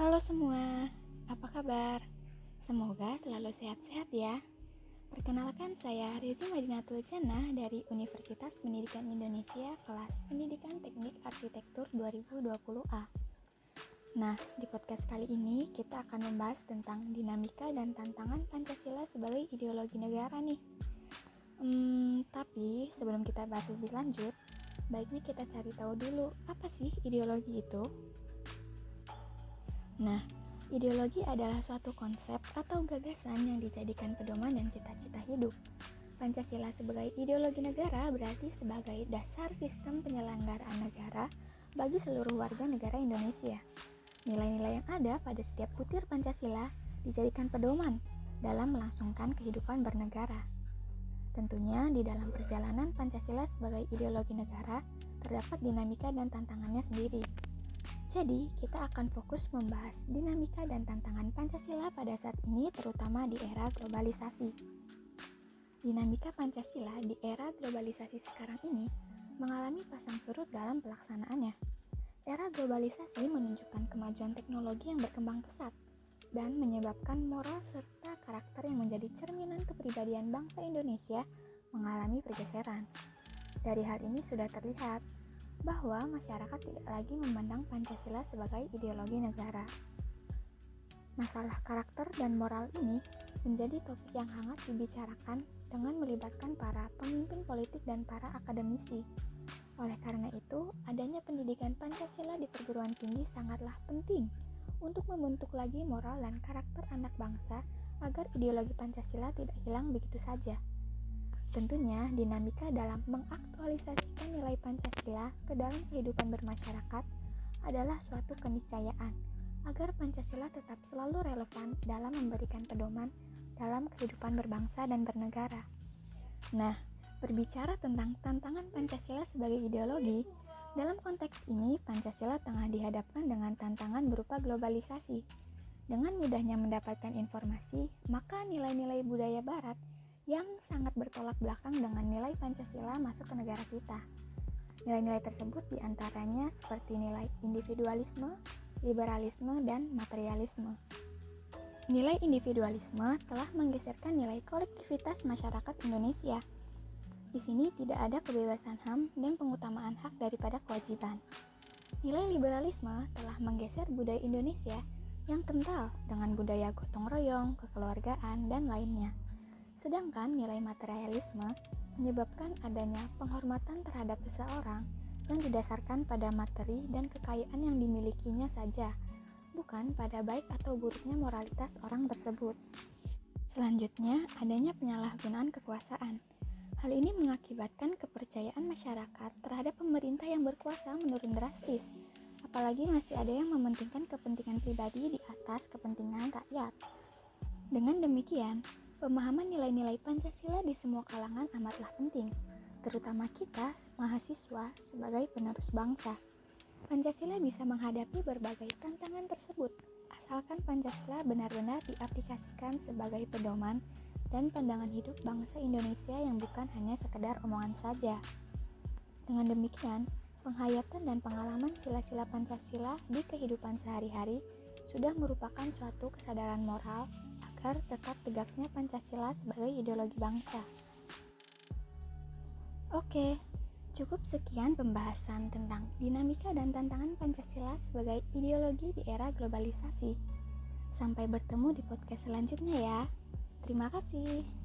Halo semua, apa kabar? Semoga selalu sehat-sehat ya. Perkenalkan saya Rizi Madinatul Jannah dari Universitas Pendidikan Indonesia kelas Pendidikan Teknik Arsitektur 2020A. Nah, di podcast kali ini kita akan membahas tentang dinamika dan tantangan Pancasila sebagai ideologi negara nih. Hmm, tapi sebelum kita bahas lebih lanjut, baiknya kita cari tahu dulu apa sih ideologi itu. Nah, ideologi adalah suatu konsep atau gagasan yang dijadikan pedoman dan cita-cita hidup. Pancasila sebagai ideologi negara berarti sebagai dasar sistem penyelenggaraan negara bagi seluruh warga negara Indonesia. Nilai-nilai yang ada pada setiap butir Pancasila dijadikan pedoman dalam melangsungkan kehidupan bernegara. Tentunya di dalam perjalanan Pancasila sebagai ideologi negara terdapat dinamika dan tantangannya sendiri. Jadi, kita akan fokus membahas dinamika dan tantangan Pancasila pada saat ini terutama di era globalisasi. Dinamika Pancasila di era globalisasi sekarang ini mengalami pasang surut dalam pelaksanaannya. Era globalisasi menunjukkan kemajuan teknologi yang berkembang pesat dan menyebabkan moral serta karakter yang menjadi cerminan kepribadian bangsa Indonesia mengalami pergeseran. Dari hal ini sudah terlihat bahwa masyarakat tidak lagi memandang Pancasila sebagai ideologi negara. Masalah karakter dan moral ini menjadi topik yang hangat dibicarakan dengan melibatkan para pemimpin politik dan para akademisi. Oleh karena itu, adanya pendidikan Pancasila di perguruan tinggi sangatlah penting untuk membentuk lagi moral dan karakter anak bangsa agar ideologi Pancasila tidak hilang begitu saja. Tentunya, dinamika dalam mengaktualisasikan nilai Pancasila ke dalam kehidupan bermasyarakat adalah suatu keniscayaan agar Pancasila tetap selalu relevan dalam memberikan pedoman dalam kehidupan berbangsa dan bernegara. Nah, berbicara tentang tantangan Pancasila sebagai ideologi, dalam konteks ini Pancasila tengah dihadapkan dengan tantangan berupa globalisasi. Dengan mudahnya mendapatkan informasi, maka nilai-nilai budaya barat yang sangat bertolak belakang dengan nilai Pancasila masuk ke negara kita. Nilai-nilai tersebut di antaranya seperti nilai individualisme, liberalisme, dan materialisme. Nilai individualisme telah menggeserkan nilai kolektivitas masyarakat Indonesia. Di sini tidak ada kebebasan HAM dan pengutamaan hak daripada kewajiban. Nilai liberalisme telah menggeser budaya Indonesia yang kental dengan budaya gotong royong, kekeluargaan, dan lainnya. Sedangkan nilai materialisme menyebabkan adanya penghormatan terhadap seseorang yang didasarkan pada materi dan kekayaan yang dimilikinya saja, bukan pada baik atau buruknya moralitas orang tersebut. Selanjutnya, adanya penyalahgunaan kekuasaan. Hal ini mengakibatkan kepercayaan masyarakat terhadap pemerintah yang berkuasa menurun drastis, apalagi masih ada yang mementingkan kepentingan pribadi di atas kepentingan rakyat. Dengan demikian, Pemahaman nilai-nilai Pancasila di semua kalangan amatlah penting, terutama kita, mahasiswa, sebagai penerus bangsa. Pancasila bisa menghadapi berbagai tantangan tersebut, asalkan Pancasila benar-benar diaplikasikan sebagai pedoman dan pandangan hidup bangsa Indonesia yang bukan hanya sekedar omongan saja. Dengan demikian, penghayatan dan pengalaman sila-sila Pancasila di kehidupan sehari-hari sudah merupakan suatu kesadaran moral agar tetap tegaknya Pancasila sebagai ideologi bangsa. Oke, cukup sekian pembahasan tentang dinamika dan tantangan Pancasila sebagai ideologi di era globalisasi. Sampai bertemu di podcast selanjutnya ya. Terima kasih.